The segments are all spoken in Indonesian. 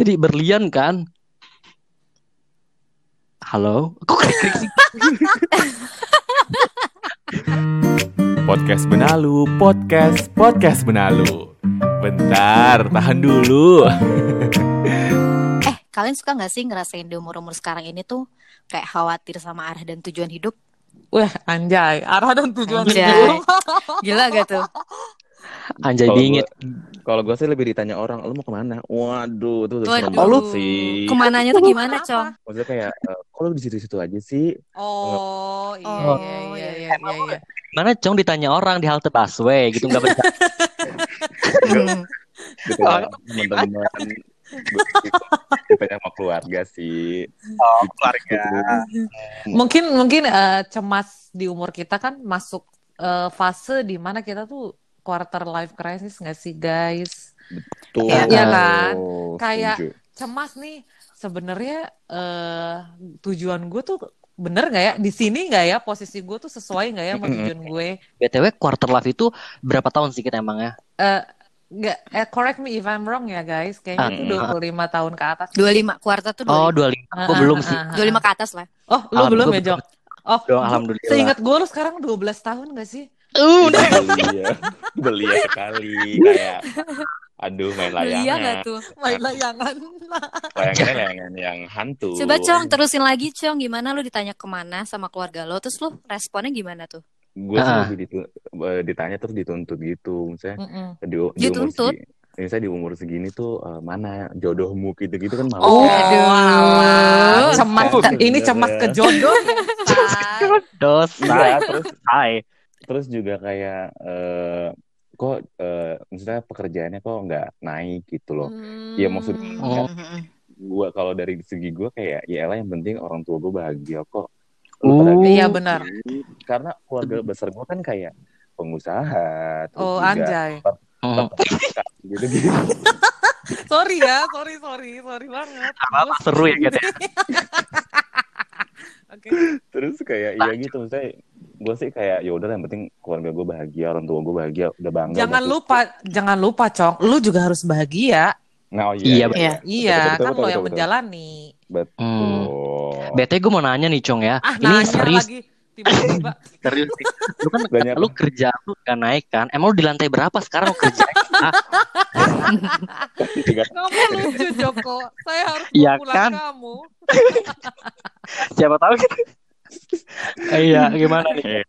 Jadi berlian kan? Halo? Kok krik-krik sih? Podcast Benalu, podcast, podcast Benalu. Bentar, tahan dulu. Eh, kalian suka nggak sih ngerasain di umur-umur sekarang ini tuh kayak khawatir sama arah dan tujuan hidup? Wah, anjay. Arah dan tujuan Anjay. hidup. Gila gak tuh? Anjay Kalau dingin. gua- Kalau gue sih lebih ditanya orang, lu mau ke mana? Waduh, itu udah Waduh. banget sih. Ke mananya tuh gimana? Cong? Maksudnya kayak, eh, kok lu di situ-situ aja sih? Oh, iya, Oh, iya, iya, iya, iya, iya, iya. Mana Cong ditanya orang di halte busway gitu nggak. Hmm. Gitu Oh, teman-teman. Ditanya sama keluarga sih. Oh, keluarga. Mungkin mungkin eh, cemas di umur kita kan masuk eh, fase di mana kita tuh quarter life crisis nggak sih, guys? Tuh. Iya, iya kan? Oh, Kayak- setuju. Cemas nih. Sebenarnya eh, tujuan gue tuh bener nggak ya? Di sini nggak ya? Posisi gue tuh sesuai nggak ya sama tujuan gue? BTW quarter life itu berapa tahun sih kita emangnya? Eh, nggak, eh, correct me if I'm wrong ya, guys. Kayaknya Ah, itu 25 tahun ke atas. 25 kuartal tuh Oh, 25. 25. Aku belum sih. Ah, ah, ah, 25 ke atas lah. Oh, lu belum ya. Jok? Oh, Dong, alhamdulillah. Seingat gue lu sekarang 12 tahun gak sih? Uh, udah. belia belia sekali kayak aduh main Iya layangnya gak tuh? Main layangan. layangannya layangan yang hantu Coba, Cong, terusin lagi, Cong. Gimana lu ditanya ke mana sama keluarga lo? Terus lu responnya gimana tuh? gue sih Ah. ditu- eh, ditanya terus dituntut gitu misalnya Mm-mm. di, di Dituntut? segini misalnya di umur segini tuh eh, mana jodohmu gitu-gitu kan malu Oh, kan. aduh. cemas Kan ke- ini cemas ke jodoh. Dosa. Iya, terus Hai. Terus juga kayak eh, kok eh, maksudnya pekerjaannya kok nggak naik gitu loh Iya, maksudnya Hmm, Oh. hmm, hmm. gue kalau dari segi gue kayak ya elah yang penting orang tua gue bahagia kok Uh, Pada Iya gitu benar. sih. karena keluarga besar gue kan kayak pengusaha Oh, juga anjay. Hmm. gitu gitu Sorry ya, sorry, sorry, sorry banget. Gua- seru ya gitu ya. Oke. terus kayak iya gitu maksudnya gue sih kayak ya udah yang penting keluarga gue bahagia orang tua gue bahagia udah bangga Jangan udah lupa, jangan lupa, Cong. Lu juga harus bahagia. nah oh Iya, iya Iya. Iya, Betul, betul, kan betul, lo betul, yang betul. menjalani. betul Hmm. BT gue mau nanya nih Cong ya. Ah, Ini nanya serius, lagi tiba-tiba. serius. Lu kan Banyak. lu kerja lu gak naik kan? Emang lu di lantai berapa sekarang lu kerja? Tiga- Kamu lucu, Joko. Saya harus Iya pulang kan? kamu. siapa tahu gitu. Iya, gimana nih?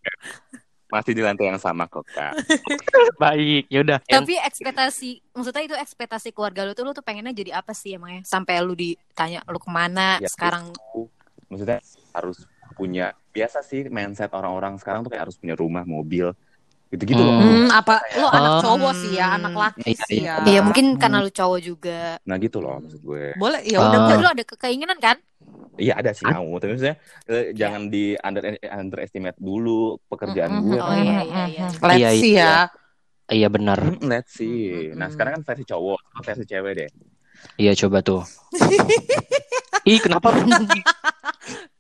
masih di lantai yang sama kok kak Baik, yaudah. Tapi ekspektasi, maksudnya itu ekspektasi keluarga lu tuh lu tuh pengennya jadi apa sih emangnya? Sampai lu ditanya lu ke mana Ya, sekarang? maksudnya harus punya biasa sih mindset orang-orang sekarang tuh kayak harus punya rumah mobil gitu-gitu loh Hmm. Hmm, apa lo anak Oh. cowok sih ya, anak laki Iya, sih iya. ya. Iya mungkin karena lu cowok juga. nah gitu loh maksud gue Boleh, ya Ah. udah gue lu ada ke- keinginan kan? Iya ada sih Ah. mau, tapi maksudnya eh, jangan di under underestimate dulu pekerjaan Mm-mm. gue. Oh kan. iya iya iya. Let's Iya, see iya. ya. Iya benar. Let's see. Nah Mm-mm. sekarang kan versi cowok, versi cewek deh. Iya coba tuh. Ih, kenapa?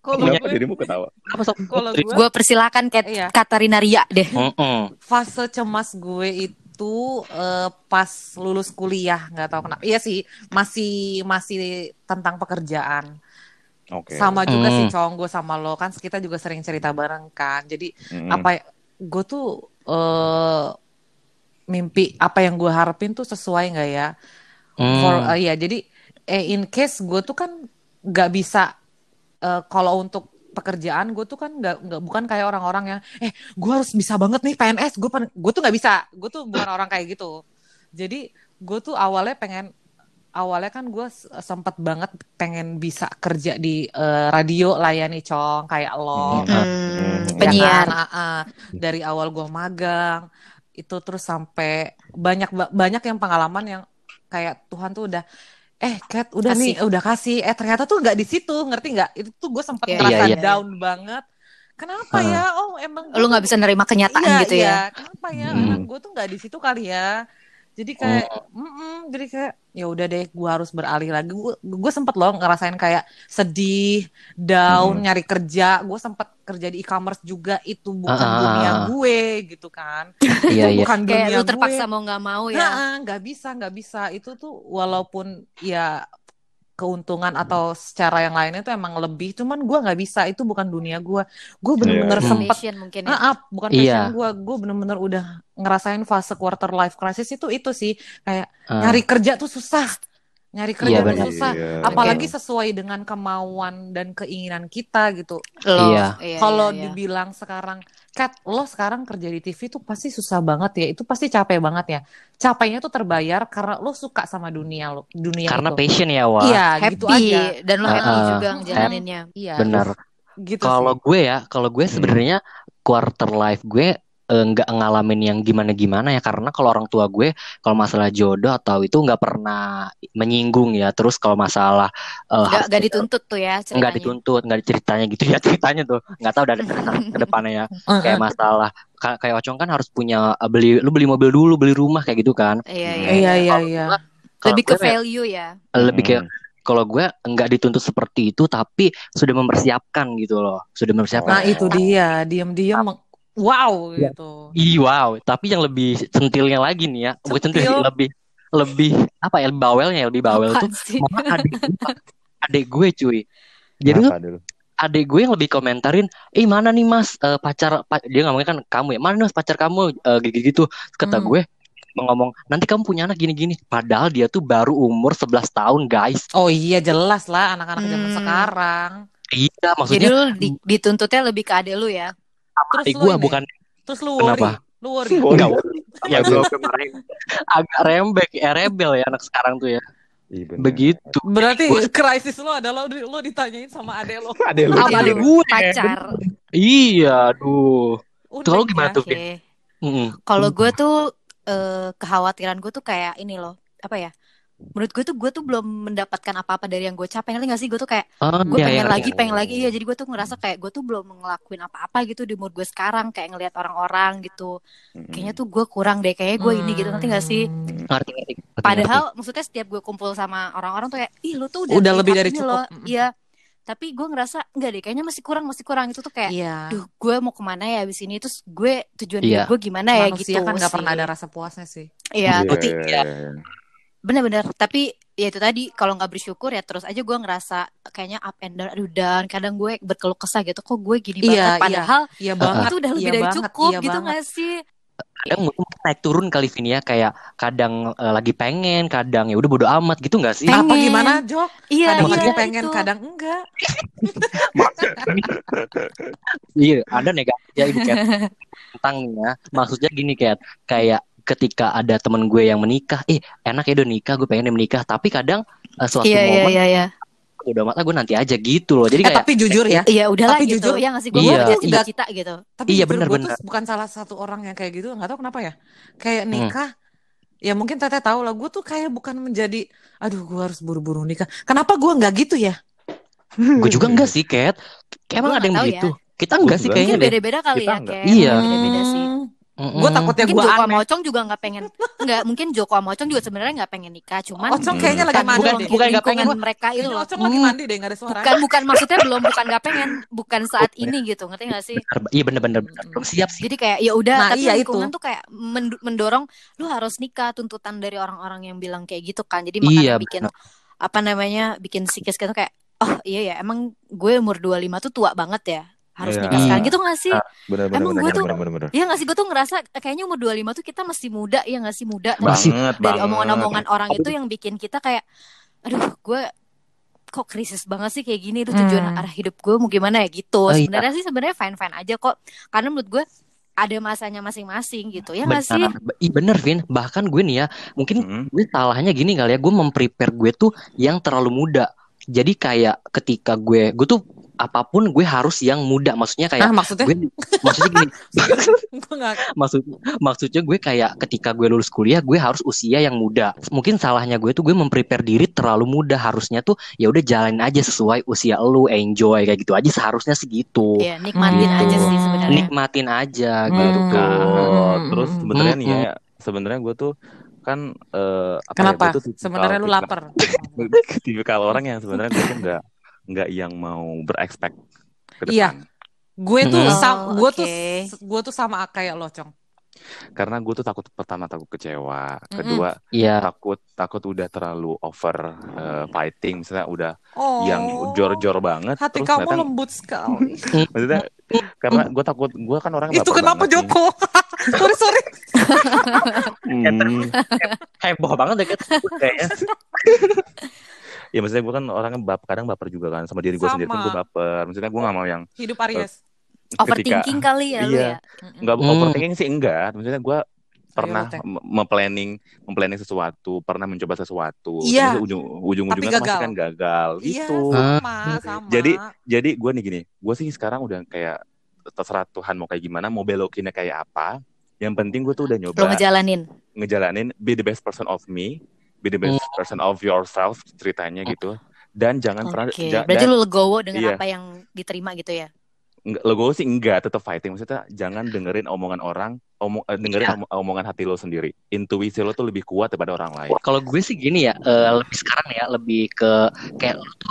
Kalau Kenapa gue, dirimu ketawa? Kenapa sok? kalau gue Gue persilakan Kat Iya. Katarina Ria deh. Mm-mm. fase cemas gue itu eh, pas lulus kuliah, nggak tahu kenapa. Iya sih, masih masih tentang pekerjaan. Oke. Sama juga Hmm. sih cowok gue sama lo kan kita juga sering cerita bareng kan. Jadi Mm-mm. apa ya, gue tuh eh mimpi apa yang gue harapin tuh sesuai nggak ya? Hmm. For eh, ya jadi eh, in case gue tuh kan nggak bisa eh, kalau untuk pekerjaan gue tuh kan nggak nggak bukan kayak orang-orang yang eh gue harus bisa banget nih PNS gue gue tuh nggak bisa gue tuh bukan orang kayak gitu jadi gue tuh awalnya pengen awalnya kan gue sempet banget pengen bisa kerja di eh, radio layani cong kayak lo Hmm. Hmm, Ya penyiar. kan? Ah, ah. dari awal gue magang itu terus sampai banyak ba- banyak yang pengalaman yang kayak Tuhan tuh udah eh Kat udah Kasih. nih udah kasih eh ternyata tuh nggak di situ ngerti nggak itu tuh gue sempat Iya, ngerasa iya, iya. down banget kenapa Ah. ya oh emang Lu nggak bisa nerima kenyataan iya, gitu iya. ya? kenapa ya Hmm. anak gue tuh nggak di situ kali ya jadi kayak mm-mm, jadi kayak ya udah deh gue harus beralih lagi. Gue gue sempet loh ngerasain kayak sedih down Hmm. nyari kerja. Gue sempet kerja di e-commerce juga. Itu bukan ah, dunia gue gitu kan. Iya, itu iya. bukan Kayak dunia lu terpaksa gue mau nggak mau ya. Nah, nggak bisa nggak bisa. Itu tuh walaupun ya keuntungan atau secara yang lainnya itu emang lebih cuman gue nggak bisa itu bukan dunia gue gue bener-bener Iya. sempet Passion mungkin ya. Ah, bukan Iya. passion gue gue bener-bener udah ngerasain fase quarter life crisis itu itu sih kayak Ah. nyari kerja tuh susah nyari kerja Iya, tuh susah Iya. apalagi sesuai dengan kemauan dan keinginan kita gitu Lo, Iya. kalau iya. dibilang sekarang Kat lo sekarang kerja di TV tuh pasti susah banget ya. Itu pasti capek banget ya. Capeknya tuh terbayar karena lo suka sama dunia lo dunia Karena itu. passion ya, wah. iya happy. gitu aja. Dan lo happy juga ngejalaninnya. iya. Benar. gitu Kalau gue ya, kalau gue sebenarnya quarter life gue eh, nggak ngalamin yang gimana-gimana ya. Karena kalau orang tua gue kalau masalah jodoh atau itu nggak pernah menyinggung ya. Terus kalau masalah eh, Gak, harus gak punya- dituntut tuh ya ceritanya. nggak dituntut nggak ceritanya gitu ya ceritanya tuh. Nggak tahu dari ke depannya ya. Kayak masalah ka- kayak Ocong kan harus punya eh, beli lu beli mobil dulu beli rumah kayak gitu kan. Iya, iya. iya. iya iya. gua- kalau Lebih ke value ya. lebih kayak kalau gue nggak dituntut seperti itu tapi sudah mempersiapkan gitu loh. Sudah mempersiapkan. Nah itu dia. Diam-diam wow Iya. gitu Ih wow, tapi yang lebih centilnya lagi nih ya, bukan centil Centil. lebih lebih apa ya, lebih bawelnya ya, lebih bawel tuh Apaan sih? malah adik adik gue cuy. Jadi tuh Kenapa dulu? adik gue yang lebih komentarin, eh mana nih mas eh, pacar, pa-" dia ngomongnya kan kamu ya, mana nih mas pacar kamu eh, gitu-gitu. Kata Hmm. gue ngomong nanti kamu punya anak gini-gini. Padahal dia tuh baru umur 11 tahun guys. oh iya jelas lah anak-anak zaman Hmm. sekarang Iya Jadi maksudnya lu di- dituntutnya lebih ke adek lu ya. Terus lu gue ini, bukan terus lu worry Kenapa? lu worry enggak ya gue kemarin agak rembek ya rebel ya anak sekarang tuh ya. Iya. Begitu. berarti krisis lo adalah lo, lo ditanyain sama adek lo Ada lu. Sama Adek lu, gue. Pacar. Iya, aduh. Kalau ya. gimana tuh, Oke. Vin? Mm-mm. Kalau gue tuh eh, kekhawatiran gue tuh kayak ini loh, apa ya? Menurut gue tuh gue tuh belum mendapatkan apa-apa dari yang gue capai. Ngerti gak sih? Gue tuh kayak Oh, gue iya, pengen iya, lagi, iya. pengen lagi. Iya, jadi gue tuh ngerasa kayak gue tuh belum ngelakuin apa-apa gitu di umur gue sekarang. Kayak ngelihat orang-orang gitu. Kayaknya tuh gue kurang deh. Kayaknya gue ini gitu. Ngerti gak sih? Hmm. Ngerti, ngerti, ngerti, Padahal maksudnya setiap gue kumpul sama orang-orang tuh kayak, ih lu tuh udah, Udah lebih dari cukup. loh. Iya. Tapi gue ngerasa enggak deh, kayaknya masih kurang, masih kurang itu tuh kayak, iya duh gue mau ke mana ya abis ini terus gue tujuan Iya. gue gimana ya manusia gitu kan nggak pernah ada rasa puasnya sih Iya, iya, ya. iya. Bener-bener. Tapi ya itu tadi kalau nggak bersyukur ya terus aja gue ngerasa kayaknya up and down, aduh down. Kadang gue berkeluh kesah gitu, kok gue gini Iya, banget. Padahal iya banget itu udah lebih iya dari banget, cukup iya gitu banget. nggak sih? kadang mungkin naik turun kali Vin ya kayak kadang eh, lagi pengen kadang ya udah bodo amat gitu nggak sih Pengen. apa gimana Jok Iya, kadang iya lagi pengen itu. kadang enggak iya ada negatif ya ini kayak tentang ya maksudnya gini kayak kayak ketika ada temen gue yang menikah eh enak ya udah nikah gue pengen menikah tapi kadang eh, suatu Iya, iya, momen iya, iya. udah mata gue nanti aja gitu loh jadi eh kayak tapi jujur ya Iya, udahlah Tapi gitu. jujur, ya nggak sih? Gue iya. Nggak- cita-cita gitu. tapi Iya, jujur bener, gue bener. tuh bukan salah satu orang yang kayak gitu nggak tahu kenapa ya kayak Hmm. nikah ya mungkin teteh tahu lah gue tuh kayak bukan menjadi aduh gue harus buru-buru nikah kenapa gue nggak gitu ya gue juga enggak sih Kat Kayak emang Gua ada yang tahu begitu ya. kita enggak sih kayaknya beda-beda kali Kita ya, kayak Iya. beda-beda sih. Mm-mm. gue takutnya Mungkin gue Joko aneh. Sama Ocong juga nggak pengen nggak mungkin Joko sama Ocong juga sebenarnya nggak pengen nikah cuman Ocong kayaknya lagi bukan mandi bukan- deh. bukan nggak lingkungan pengen. mereka itu loh. Ocong lagi mandi deh nggak ada suara. Bukan bukan maksudnya belum bukan nggak pengen bukan saat ini gitu ngerti nggak sih? Bener, iya bener-bener belum siap sih. Jadi kayak ya udah Nah, tapi iya lingkungan itu. tuh kayak mend- mendorong lu harus nikah tuntutan dari orang-orang yang bilang kayak gitu kan. Jadi Iya, makanya bikin apa namanya bikin psikis gitu kayak oh iya ya emang gue umur 25 tuh tua banget ya harus Iya. nikah sekarang Iya. gitu gak sih Bener-bener. Emang gue tuh- bener-bener. Iya gak sih gue tuh ngerasa kayaknya umur 25 tuh kita masih muda ya gak sih muda Masih. Banget, dari omongan-omongan orang itu yang bikin kita kayak aduh gue kok krisis banget sih kayak gini tuh tujuan Hmm. arah hidup gue mau gimana ya gitu Oh, iya. sebenarnya sih sebenarnya fine fine aja kok karena menurut gue ada masanya masing-masing gitu ya gak sih Benar, Ih, bener Vin bahkan gue nih ya mungkin Mm-mm. gue salahnya gini kali ya gue memprepare gue tuh yang terlalu muda jadi kayak ketika gue gue tuh apa pun gue harus yang muda. Maksudnya nah kayak maksudnya? gue maksudnya gini. Maksud maksudnya gue kayak ketika gue lulus kuliah gue harus usia yang muda. Mungkin salahnya gue tuh gue memprepare diri terlalu muda. Harusnya tuh ya udah jalanin aja sesuai usia lu enjoy kayak gitu aja seharusnya segitu. Ya nikmatin Hmm. aja sih sebenarnya. Nikmatin aja Hmm. gitu kan Terus Hmm. sebenarnya nih Hmm. ya, sebenarnya gue tuh kan eh, apa kenapa? ya, tuh tipikal- sebenarnya lu lapar. tipikal orang yang sebenarnya gue tuh nggak nggak yang mau berekspek ke Iya. depan. gue tuh Hmm. sam Oh, gue tuh oke. gue tuh sama kayak lo cong Karena gue tuh takut pertama takut kecewa, Mm-mm. kedua Iya. takut takut udah terlalu over eh, fighting, misalnya udah Oh. yang jor-jor banget, Hati terus kamu ternyata lembut sekali. maksudnya karena gue takut gue kan orang Itu kenapa banget. Joko? sorry sorry. Hmm. Heboh banget deh kayaknya. Ya maksudnya gue kan orangnya bap kadang baper juga kan sama diri gue sendiri pun gue baper. Maksudnya gue gak mau yang Hidup Aries. ketika Overthinking kali ya Iya. ya. Nggak Hmm. overthinking sih enggak. Maksudnya gue pernah memplanning memplanning sesuatu, pernah mencoba sesuatu, Iya. terus ujung ujung-ujungnya kan gagal. pasti kan gagal Iya, gitu. sama, sama. Jadi jadi gue nih gini, gue sih sekarang udah kayak terserah Tuhan mau kayak gimana, mau belokinnya kayak apa. Yang penting gue tuh udah Lo nyoba ngejalanin. ngejalanin be the best person of me, be the best Hmm. person of yourself ceritanya gitu. Dan jangan pernah Oke. ja- Berarti dan- lu legowo dengan Iya. apa yang diterima gitu ya. Nggak- lo gue sih enggak tetap fighting maksudnya jangan dengerin omongan orang omong eh, dengerin Iya. om- omongan hati lo sendiri intuisi lo tuh lebih kuat daripada orang lain Kalau gue sih gini ya, eh, lebih sekarang ya, lebih ke kayak lu tuh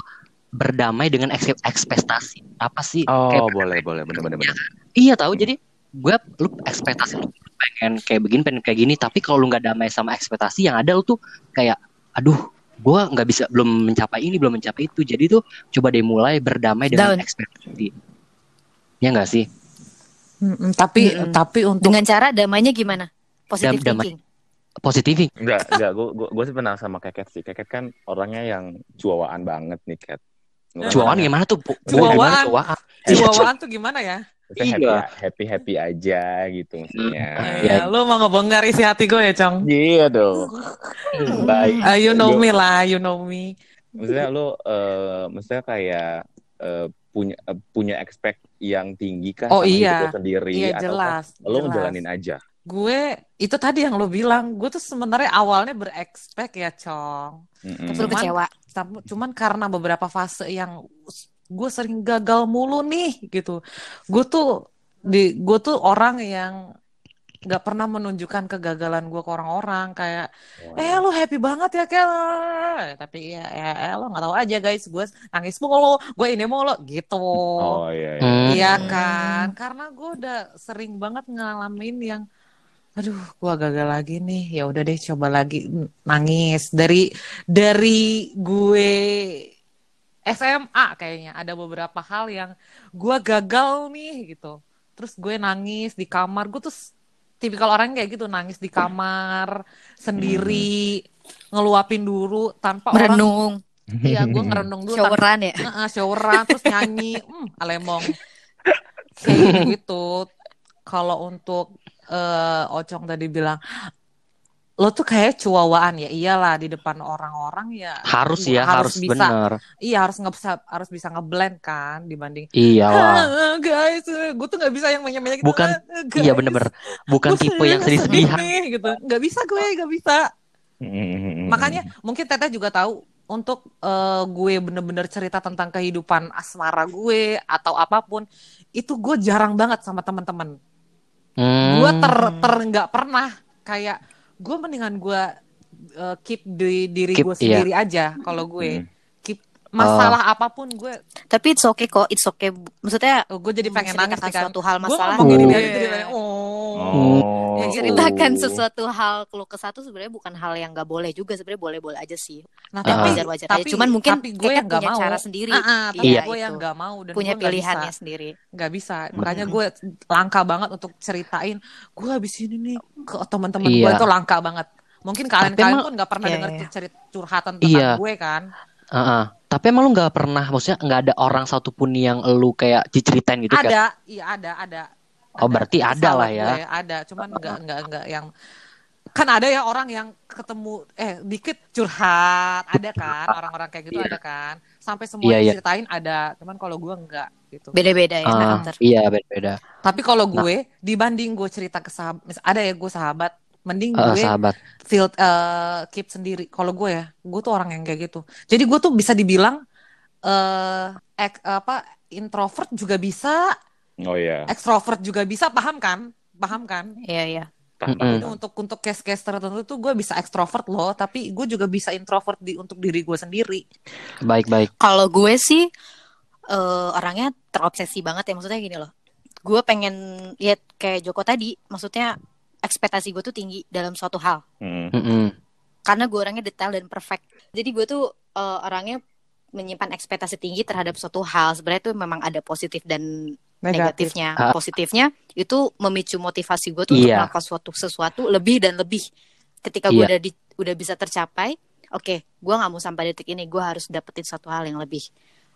berdamai dengan eks- ekspektasi. Apa sih? oh Kayak- boleh boleh bener bener bener iya tahu. Jadi gue lu ekspektasi lu pengen kayak begini, pengen kayak gini. Tapi kalau lu nggak damai sama ekspektasi yang ada, lu tuh kayak, aduh, gue nggak bisa, belum mencapai ini, belum mencapai itu. Jadi tuh coba deh mulai berdamai dengan Down. ekspektasi. Ya nggak sih? Mm-mm, tapi Mm-mm. tapi untuk Dengan cara damainya gimana? Positive Dam- damai. thinking. Positifin. enggak enggak gue gue sih pernah sama keket sih keket kan orangnya yang cuawaan banget nih ket Cuawaan gimana tuh? Cuawaan. cuawaan? Chihuahuaan tuh gimana ya? Maksudnya Iya. happy happy happy aja gitu maksudnya Iya. Ya, lu mau ngebongkar isi hati gue ya, Cong. iya dong baik Ah, you know me lah, you know me. maksudnya lo eh maksudnya kayak eh, punya eh, punya expect yang tinggi kah Oh, sama iya. hidup lo sendiri Iya atau jelas. lo jelas. ngejalanin aja Gue itu tadi yang lo bilang, gue tuh sebenarnya awalnya berekspek ya, Cong. Lu Cuman- kecewa. Cuman karena beberapa fase yang gue sering gagal mulu nih gitu. Gue tuh di gue tuh orang yang nggak pernah menunjukkan kegagalan gue ke orang-orang kayak eh lu happy banget ya Kel tapi ya, ya, ya lo nggak tahu aja guys gue nangis mulu gue ini mulu gitu oh iya, iya. Hmm. Iya Hmm. kan, karena gue udah sering banget ngalamin yang, aduh, gue gagal lagi nih. Ya udah deh, coba lagi nangis. Dari dari gue SMA kayaknya ada beberapa hal yang gue gagal nih gitu. Terus gue nangis di kamar. Gue tuh tipikal orang kayak gitu, nangis di kamar sendiri, ngeluapin dulu tanpa orang. Merenung. Iya, gue ngerenung dulu tanpa Showeran ya. Heeh, showeran terus nyanyi, hmm, alemong. Kayak gitu. Kalau untuk eh, Ocong tadi bilang, lo tuh kayak cuawaan ya, iyalah di depan orang-orang ya. Harus ya, harus, bisa, bener. Iya harus nggak bisa, harus bisa ngeblend kan dibanding. Iyalah. "Ah, guys, gue tuh nggak bisa yang banyak-banyak gitu. Bukan, "Ah, Iya guys, bener-bener. Bukan gua tipe yang sedih sedih-sedihan. nih," gitu. Nggak bisa gue, nggak bisa. Mm-mm. Makanya mungkin Teteh juga tahu untuk eh, gue bener-bener cerita tentang kehidupan asmara gue atau apa pun itu gue jarang banget sama teman-teman. Hmm. Gue ter ter nggak pernah kayak gue mendingan gue eh, keep di diri gue iya. sendiri aja kalau gue Mm. keep masalah apa pun gue Tapi it's okay kok, it's okay. Maksudnya oh, gue jadi pengen nangis kan. suatu hal Gue masalah. ngomongin ini aja jadi pengen, oh. Oh. Menceritakan Oh. sesuatu hal keluh kesah tuh sebenarnya bukan hal yang nggak boleh juga sebenarnya boleh-boleh aja sih. Nah, Ah. tapi Wajar-wajar aja. tapi Cuman mungkin tapi gue yang nggak punya mau cara sendiri. Ah, ah, tapi Iya. gue yang nggak mau dan punya nggak bisa. pilihannya sendiri. nggak bisa makanya gue langka banget untuk ceritain gue habis ini nih ke teman-teman Iya. gue itu langka banget mungkin kalian-kalian pun nggak pernah Iya, dengar iya. cerita curhatan tentang Iya. gue kan Heeh. Tapi emang lu nggak pernah, maksudnya nggak ada orang satupun yang lu kayak diceritain gitu ada iya ada ada Oh, berarti ada lah ya. gue, ada cuman nggak nggak nggak yang kan ada ya orang yang ketemu eh dikit curhat ada kan orang-orang kayak gitu Iya. ada kan sampai semua Iya, iya. diceritain ada cuman kalau gue enggak gitu Beda-beda ya Ah, karakter. iya beda-beda. tapi kalau Nah. gue dibanding gue cerita ke sahabat ada ya gue sahabat mending gue sahabat. field eh, keep sendiri. Kalau gue ya, gue tuh orang yang kayak gitu. Jadi gue tuh bisa dibilang eh ek- apa introvert juga bisa, Oh iya. extrovert juga bisa, paham kan? Paham kan? Iya, iya. Paham, Mm-mm. Jadi untuk untuk case-case tertentu tuh gue bisa extrovert loh, tapi gue juga bisa introvert di untuk diri gue sendiri. Baik-baik. Kalau gue sih eh, orangnya terobsesi banget ya maksudnya gini loh. Gue pengen ya kayak Joko tadi, maksudnya ekspektasi gue tuh tinggi dalam suatu hal Mm. Mm-mm. karena gue orangnya detail dan perfect jadi gue tuh eh, orangnya menyimpan ekspektasi tinggi terhadap suatu hal sebenarnya itu memang ada positif dan Negatif. negatifnya Ah. positifnya itu memicu motivasi gue tuh untuk Iya. melakukan suatu sesuatu lebih dan lebih ketika gue Iya. udah di, udah bisa tercapai oke gue nggak mau sampai detik ini gue harus dapetin satu hal yang lebih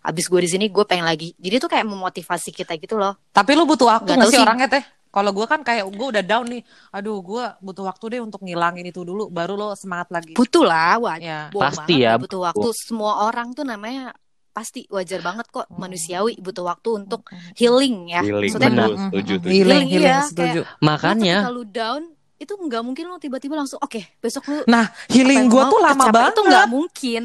abis gue di sini gue pengen lagi jadi tuh kayak memotivasi kita gitu loh Tapi lu butuh waktu Nggak sih. orangnya teh? Kalau gue kan kayak gue udah down nih, aduh gue butuh waktu deh untuk ngilangin itu dulu, baru lo semangat lagi. butuh lah wah Ya. Pasti ya, butuh waktu semua orang tuh namanya pasti wajar banget kok Hmm. manusiawi butuh waktu untuk healing ya Healing, maksudnya Benar. setuju, setuju. Healing, Healing, iya, setuju. Ketika Makanya lu down itu nggak mungkin lo tiba-tiba langsung oke besok lu Nah, healing gue tuh lama tercapai." banget. itu nggak mungkin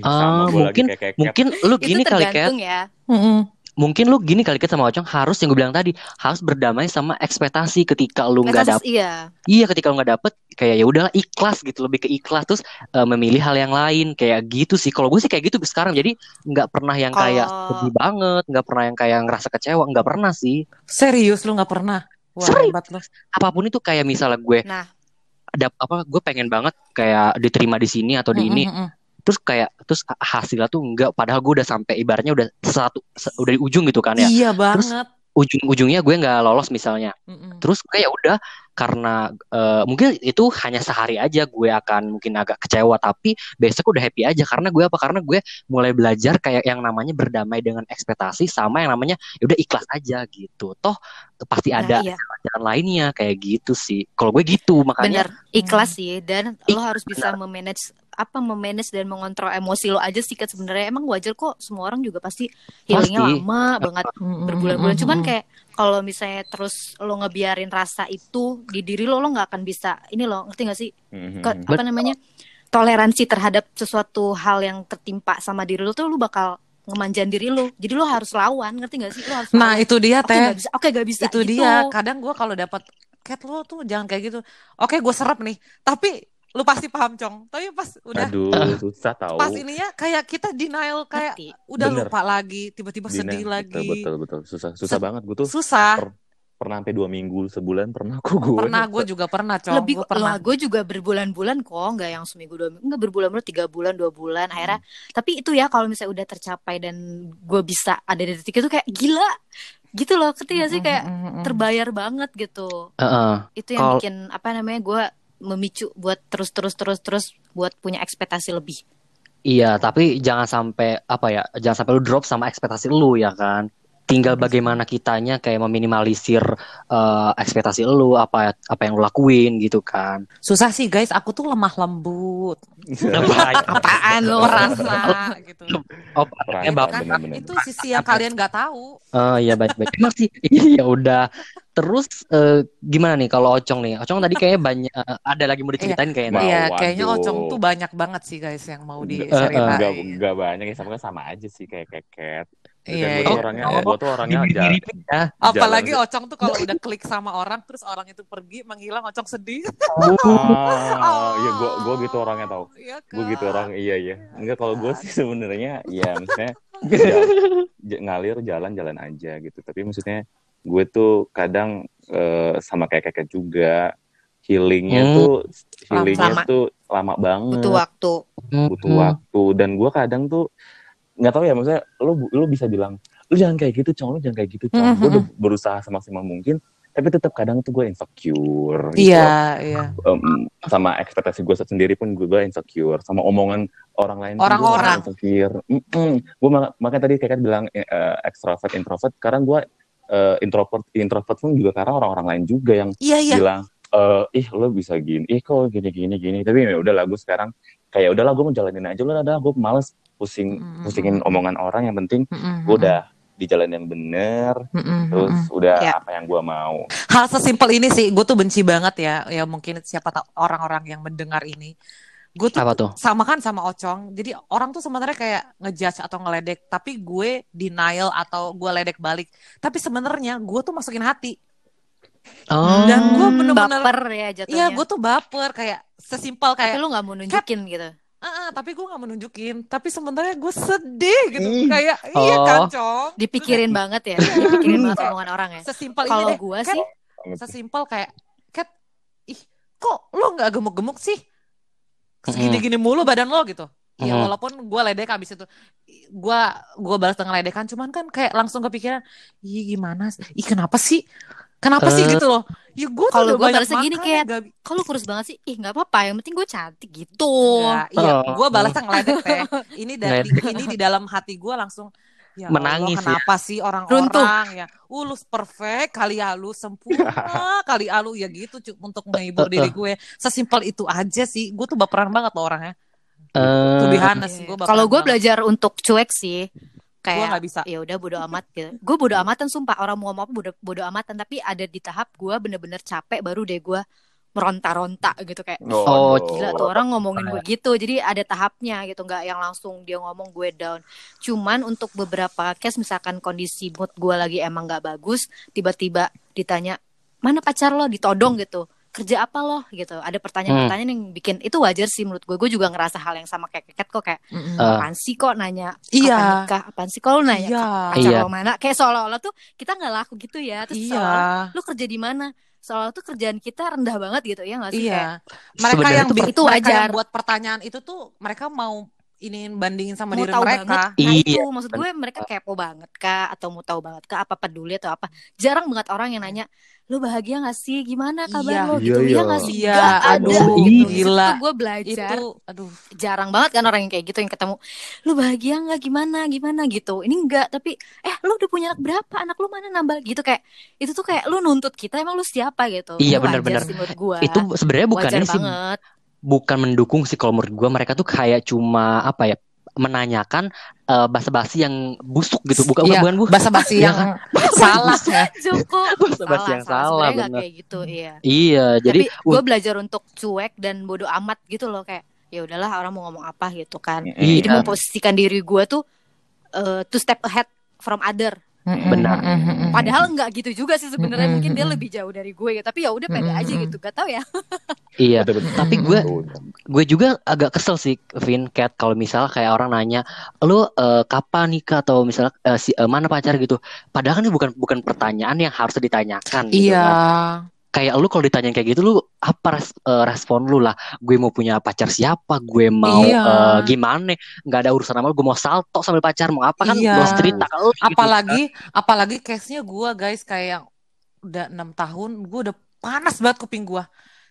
gua mungkin- lagi kayak mungkin lu gini kali tergantung ya Mm-mm. Mungkin lu gini kali Kat sama Ocong harus yang gue bilang tadi harus berdamai sama ekspektasi ketika lu nggak dapet iya iya ketika lu nggak dapet kayak ya udahlah ikhlas gitu lebih ke ikhlas terus eh, memilih hal yang lain kayak gitu sih kalau gue sih kayak gitu sekarang jadi nggak pernah yang kayak sedih banget nggak pernah yang kayak ngerasa kecewa nggak pernah sih Serius lu nggak pernah? Wah, Serius. hebat lu. apa pun itu kayak misalnya gue nah ada apa gue pengen banget kayak diterima di sini atau di ini Mm-mm, mm-mm. Terus kayak terus hasilnya tuh enggak padahal gue udah sampai ibaratnya udah satu se- udah di ujung gitu kan ya. Iya banget. ujung-ujungnya gue nggak lolos misalnya. Mm-mm. terus kayak udah karena eh, mungkin itu hanya sehari aja gue akan mungkin agak kecewa tapi besok udah happy aja. Karena gue apa? Karena gue mulai belajar kayak yang namanya berdamai dengan ekspektasi sama yang namanya ya udah ikhlas aja gitu. Toh pasti nah, ada iya. jalan lainnya kayak gitu sih. Kalau gue gitu makanya bener ikhlas sih. Dan lo harus bisa memanage apa memanage dan mengontrol emosi lo aja sih kan sebenarnya. Emang wajar kok semua orang juga pasti healingnya Pasti. lama banget berbulan-bulan. Cuman kayak kalau misalnya terus lo ngebiarin rasa itu di diri lo lo nggak akan bisa ini lo ngerti gak sih? Mhm. Ke- apa namanya toleransi terhadap sesuatu hal yang tertimpa sama diri lo tuh lo bakal ngemanjain diri lo. Jadi lo harus lawan ngerti gak sih? Lo harus Nah, lawan. itu dia oke teh. gak bisa oke gak bisa. Itu gitu. dia. Kadang gue kalau dapat cat lo tuh jangan kayak gitu. Oke gue serap nih. Tapi lu pasti paham cong tapi pas udah Aduh, susah tahu. pas ininya kayak kita denial kayak Ngerti. udah Bener. lupa lagi tiba-tiba sedih betul, lagi Betul, betul, susah, susah Se- banget. Gue tuh susah per- pernah sampai dua minggu, sebulan pernah kok gue. pernah gue juga pernah cong lebih gue pernah gue juga berbulan-bulan kok nggak yang seminggu dua minggu nggak berbulan-bulan tiga bulan dua bulan akhirnya tapi itu ya kalau misalnya udah tercapai dan gue bisa ada di titik itu kayak gila gitu loh ketika sih kayak Mm, mm, mm. terbayar banget gitu Heeh. itu yang Kalau- bikin apa namanya gue memicu buat terus terus terus terus buat punya ekspektasi lebih Iya, tapi jangan sampai apa ya, jangan sampai lu drop sama ekspektasi lu ya kan. Tinggal bagaimana kitanya kayak meminimalisir eh, ekspektasi lu apa apa yang lu lakuin gitu kan. susah sih guys aku tuh lemah lembut apaan lo merasa gitu Oh, Perasaan, ya, Bapak. kan bener-bener. itu sisi yang kalian nggak tahu Oh iya baik-baik. Emang sih. Iya udah. Terus eh, gimana nih kalau Ocong nih? Ocong tadi kayaknya banyak eh, ada lagi mau diceritain kayaknya. Iya, kayaknya waduh. Ocong tuh banyak banget sih guys yang mau diceritain. Enggak, enggak banyak ya, sama sama aja sih kayak keket. Iya, gue tuh iya. orangnya, Oh, gue tuh orangnya aja. Ya. Apalagi jalan- Ocong tuh kalau udah klik sama orang terus orang itu pergi menghilang Ocong sedih. Ah, iya gue gue gitu orangnya tau. Iya Gue gitu orang, iya iya. Enggak kalau gue sih sebenarnya, ya maksudnya jal- j- ngalir jalan-jalan aja gitu. Tapi maksudnya gue tuh kadang eh, sama kayak kakek juga healingnya Hmm. tuh healingnya Lama. tuh lama banget. butuh waktu butuh Hmm. waktu dan gue kadang tuh nggak tahu ya maksudnya lo lo bisa bilang lu jangan kayak gitu cong lu jangan kayak gitu cong Mhm. gue udah berusaha semaksimal mungkin tapi tetap kadang tuh gue insecure gitu. Iya, iya. Em, sama ekspektasi gue sendiri pun gue, gue insecure sama omongan orang lain Orang-orang. insecure gue makanya tadi kayak kan bilang eh, extrovert introvert sekarang gue eh, introvert introvert pun juga karena orang-orang lain juga yang Iya, iya. bilang eh ih lo bisa gini ih kok gini gini gini tapi ya udah gue sekarang kayak udahlah gue mau jalanin aja lo udah gue males pusing Mm-mm. pusingin omongan orang yang penting Mm-mm, gue udah di jalan yang bener mm-mm, terus udah Ya. apa yang gue mau Hal sesimpel ini sih, gue tuh benci banget ya. Ya mungkin siapa tahu orang-orang yang mendengar ini. Gue tuh Apa tuh? sama kan sama Ocong. Jadi orang tuh sebenarnya kayak ngejudge atau ngeledek, tapi gue denial atau gue ledek balik. Tapi sebenarnya gue tuh masukin hati. Oh. Dan gue bener-bener baper ya jatuhnya Iya, gue tuh baper kayak sesimpel tapi kayak lu nggak mau nunjukin gitu "Ah, ah," tapi gue nggak mau nunjukin. Tapi sebenarnya gue sedih gitu. Ih. Kayak iya Oh. kan, Cong. dipikirin banget ya dipikirin banget omongan orang ya Sesimpel ini kalau deh. gue Kat, sih sesimpel kayak Kat kok lo nggak gemuk-gemuk sih segini-gini mulu badan lo gitu ya Mhm. walaupun gue ledek habis itu gue gue balas dengan ledekan cuman kan kayak langsung kepikiran ih gimana sih? ih kenapa sih kenapa sih Eh, gitu loh? Ya gue tuh kalau banyak balasnya gini, kayak, bi- Kalau kurus banget sih, ih nggak apa-apa. Yang penting gue cantik gitu. Iya Oh. gue balasnya ngeledek teh. Ini dari ini di dalam hati gue langsung ya Menangis Allah, ya. kenapa sih orang-orang ya? Uh lu perfect kali ya lu sempurna kali ya lu ya gitu cu- untuk menghibur diri gue. Sesimpel itu aja sih. Gue tuh baperan banget loh orangnya. Gue Kalau gue belajar untuk cuek sih, gue kayak nggak bisa. ya udah bodo amat gitu. Gue bodo amatan sumpah. Orang mau ngomong apa bodo, bodo amatan tapi ada di tahap gue bener-bener capek baru deh gue meronta-ronta gitu kayak Oh, gila tuh orang ngomongin gue gitu jadi ada tahapnya gitu nggak yang langsung dia ngomong gue down. Cuman untuk beberapa case misalkan kondisi mood gue lagi emang nggak bagus tiba-tiba ditanya mana pacar lo? Ditodong gitu kerja apa lo gitu. Ada pertanyaan-pertanyaan yang bikin itu wajar sih menurut gue gue juga ngerasa hal yang sama kayak keket kok kayak. Eh, apaan sih kok nanya? Iya. kapan nikah? Apaan sih kalau nanya? Iya. pacar Iya. lo mana? Kayak seolah-olah tuh kita nggak laku gitu ya. Terus iya. seolah lu kerja di mana? Seolah tuh kerjaan kita rendah banget gitu ya nggak sih? Kayak, iya mereka Sebenarnya yang itu itu mereka wajar. yang buat pertanyaan itu tuh mereka mau ini bandingin sama mau diri tahu mereka. banget? Nah Iya, itu maksud gue mereka kepo banget kah atau mau tahu banget kah apa peduli atau apa. Jarang banget orang yang nanya lu bahagia gak sih? Gimana kabar Iya. lo Iya, gitu. Iya. iya gak sih? Iya, Gak ada. aduh, gitu gila. Tuh gue belajar. Itu aduh. jarang banget kan orang yang kayak gitu yang ketemu lu bahagia nggak? Gimana? Gimana? Gitu. Ini enggak tapi eh lu udah punya anak berapa? Anak lu mana? Nambah gitu kayak itu tuh kayak lu nuntut kita emang lu siapa? Gitu. Iya, benar-benar. itu sebenarnya bukan sih banget bukan mendukung sih kalau menurut gua. Mereka tuh kayak cuma apa ya menanyakan eh, basa-basi yang busuk gitu. Bukan Iya, bukan bu basa-basi Ya yang salah ya. Joko Basa-basi yang salah, nggak bener. kayak gitu iya. Iya jadi gue belajar untuk cuek dan bodoh amat gitu loh kayak ya udahlah orang mau ngomong apa gitu kan. Iya. jadi memposisikan diri gue tuh eh, two step ahead from other Benar. padahal nggak gitu juga sih sebenarnya. Mungkin dia lebih jauh dari gue ya. Tapi ya udah pede aja gitu. Gak tau ya. Iya. Betul, betul. tapi gue gue juga agak kesel sih Vin Cat kalau misalnya kayak orang nanya lu eh, kapan nikah? Atau misalnya eh, si eh, mana pacar gitu. Padahal kan ini bukan bukan pertanyaan yang harus ditanyakan gitu iya. kan. Kayak lu kalau ditanyain kayak gitu lu apa res- eh, respon lu lah gue mau punya pacar siapa gue mau Iya. eh, gimana nggak ada urusan sama lu gue mau salto sambil pacar mau apa kan Iya. lu cerita ke lu gitu. apalagi apalagi case-nya gue guys kayak udah enam tahun gue udah panas banget kuping gue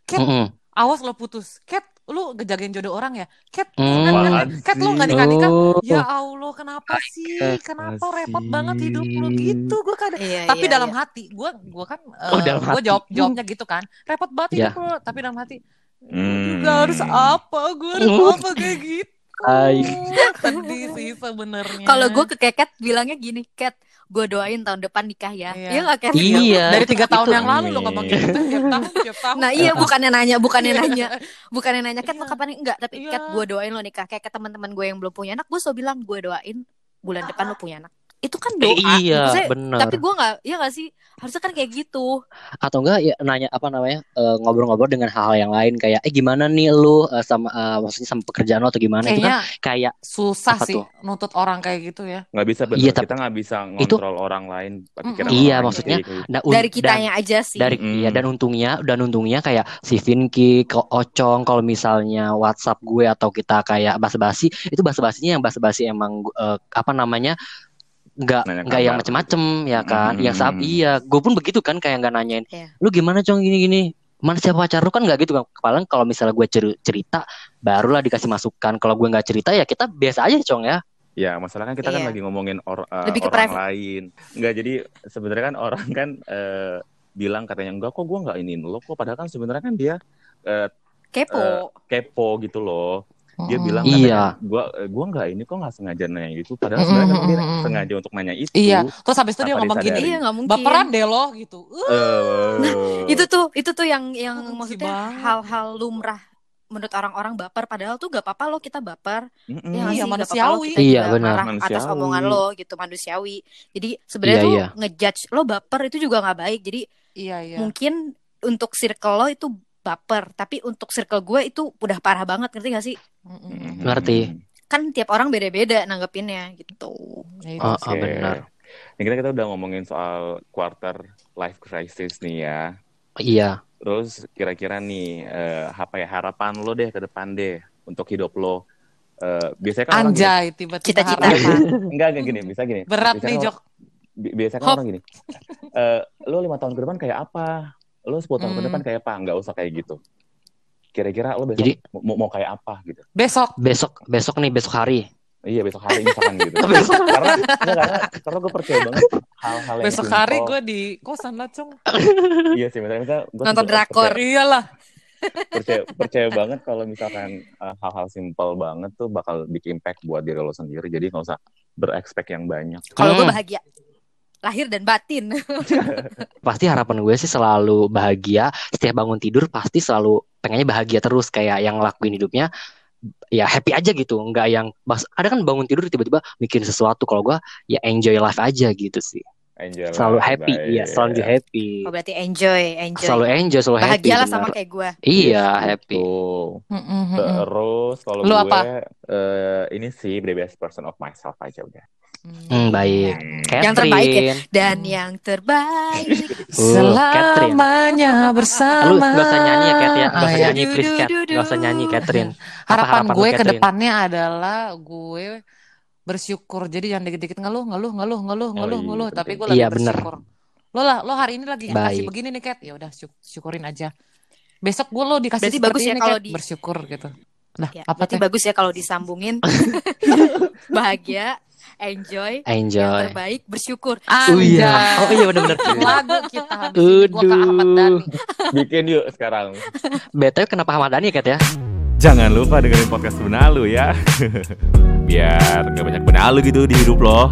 Cat Mm-mm. awas lo putus Cat lu ngejagain jodoh orang ya Cat Hmm. Cat, Cat, Apaan Cat lu nggak nikah nikah Oh. ya Allah kenapa sih kenapa repot banget hidup lu gitu gue kadang iya, tapi iya, dalam iya. hati gue gue kan Oh, dalam gue jawab jawabnya gitu kan repot banget Iya. hidup lo tapi dalam hati Hmm. juga harus apa gue harus Hmm. apa kayak gitu Hai. sedih sih sebenarnya kalau gue ke Keket bilangnya gini Ket gue doain tahun depan nikah ya Iya. iya nggak Ket Iya. dari tiga tahun Itu- yang lalu lo ngomong gitu tiap tahun tiap tahun Nah iya bukannya nanya, bukannya nanya, bukannya nanya Iya. mau kapan nih? enggak, tapi Iya. Kat gue doain lo nikah. Kayak ke teman-teman gue yang belum punya anak, gue selalu bilang gue doain bulan depan lo punya anak. Itu kan doa. Eh, iya Maksudnya, bener Tapi gue nggak, ya nggak sih? Harusnya kan kayak gitu. atau enggak ya nanya apa namanya eh, ngobrol-ngobrol dengan hal-hal yang lain kayak eh gimana nih lu eh, sama eh, maksudnya sama pekerjaan lo atau gimana itu kan kayaknya kayak susah sih tuh? nuntut orang kayak gitu ya nggak bisa bener Iya, tapi- kita nggak bisa itu- ngontrol orang lain pikiran Mm-mm. Iya, orang lain maksudnya gitu. nah, un- Dari dan- kitanya aja sih. dari Mm. iya dan untungnya dan untungnya kayak si Vinky, Ko Ocong kalau misalnya WhatsApp gue atau kita kayak basa-basi itu basa-basinya yang basa-basi emang eh, apa namanya nggak nggak yang macem-macem ya kan Mm. yang saat iya gue pun begitu kan kayak nggak nanyain Iya. lu gimana cong gini gini mana siapa pacar lu kan nggak gitu kan paling kalau misalnya gue cer- cerita barulah dikasih masukan kalau gue nggak cerita ya kita biasa aja cong ya Ya, masalah kan kita kan Iya. lagi ngomongin or- uh, Lebih ke orang private. lain. Enggak, jadi sebenarnya kan orang kan eh, bilang katanya enggak kok gua nggak ini lo kok padahal kan sebenarnya kan dia eh, Kepo. kepo gitu loh. Dia Mm-mm. bilang Iya. gua eh, gua nggak ini kok nggak sengaja nanya gitu padahal sebenarnya kan dia Mm-mm. sengaja untuk nanya itu. iya terus habis itu dia ngomong gini. Iya nggak mungkin. baperan deh lo gitu Uh, Nah, Itu tuh, itu tuh yang yang Benci maksudnya hal-hal lumrah menurut orang-orang baper padahal tuh gak apa-apa lo kita baper mm-mm. ya nggak Iya, lo manusiawi. kita Iya, juga benar. marah atas omongan lo gitu manusiawi jadi sebenarnya Iya, tuh iya. ngejudge lo baper itu juga nggak baik jadi iya iya mungkin untuk circle lo itu baper tapi untuk circle gue itu udah parah banget ngerti gak sih. Ngerti. kan tiap orang beda-beda nanggepinnya gitu Ya itu. Oh, oh, benar. Ini kita kita udah ngomongin soal quarter life crisis nih ya. iya Terus kira-kira nih eh, apa ya harapan lo deh ke depan deh untuk hidup lo. Eh, biasanya kan Anjay, tiba-tiba Cita-cita. enggak enggak gini, bisa gini. Berat Biasanya nih, Jok. bi- biasanya kan Hop. orang gini. eh lo lima tahun ke depan kayak apa? Lo 10 tahun ke Hmm. depan kayak apa? Enggak usah kayak gitu. Kira-kira lo besok Jadi- mau, mau kayak apa gitu? Besok. Besok besok nih besok hari. Iya besok hari misalkan gitu. karena enggak, karena karena gue percaya banget hal-hal yang Besok hari gue di kosan lah, Cong. Iya sih, misalnya, misalnya gue Nonton drakor. Iyalah. percaya percaya banget kalau misalkan uh, hal-hal simpel banget tuh bakal bikin impact buat diri lo sendiri jadi nggak usah berekspek yang banyak Kalau gue Hmm. bahagia. Lahir dan batin. Pasti harapan gue sih selalu bahagia. Setiap bangun tidur pasti selalu pengennya bahagia terus kayak yang ngelakuin hidupnya ya happy aja gitu. Nggak yang ada kan bangun tidur tiba-tiba mikirin sesuatu. Kalau gue ya enjoy life aja gitu sih. enjoy Selalu life, happy, baik. iya selalu happy. Oh, berarti enjoy, enjoy. Selalu enjoy, selalu happy. Bahagialah sama kayak gue. Iya happy. Tuh. Terus kalau gue apa? eh, ini sih the best person of myself aja udah Hmm, baik. Yang terbaik ya. Catherine. Dan yang terbaik. Uh, Catherine. Selamanya bersama. Lu gak usah nyanyi ya Cat ya, gak Ah, usah iya. nyanyi please Cat, gak usah nyanyi Catherine. Apa Harapan gue ke Catherine? depannya adalah gue bersyukur. Jadi jangan dikit-dikit ngeluh, ngeluh, ngeluh, ngeluh, Oh, ngeluh, iya, ngeluh. Tapi gue lagi Iya, bener. bersyukur. Lo lah, lo hari ini lagi Baik. kasih begini nih, Kat. Ya udah syuk- syukurin aja. Besok gue lo dikasih Berarti seperti bagus ya ini, kalau Kat. di- Bersyukur gitu. Nah, Ya, apa berarti tuh? bagus ya kalau disambungin. Bahagia, enjoy, yang Enjoy. terbaik, bersyukur. Oh iya. Oh iya benar-benar. Lagu kita habis ke Ahmad Dhani. bikin yuk sekarang BTW kenapa Ahmad Dhani ya Cat ya? Jangan lupa dengerin podcast benalu ya. Biar nggak banyak benalu gitu di hidup lo.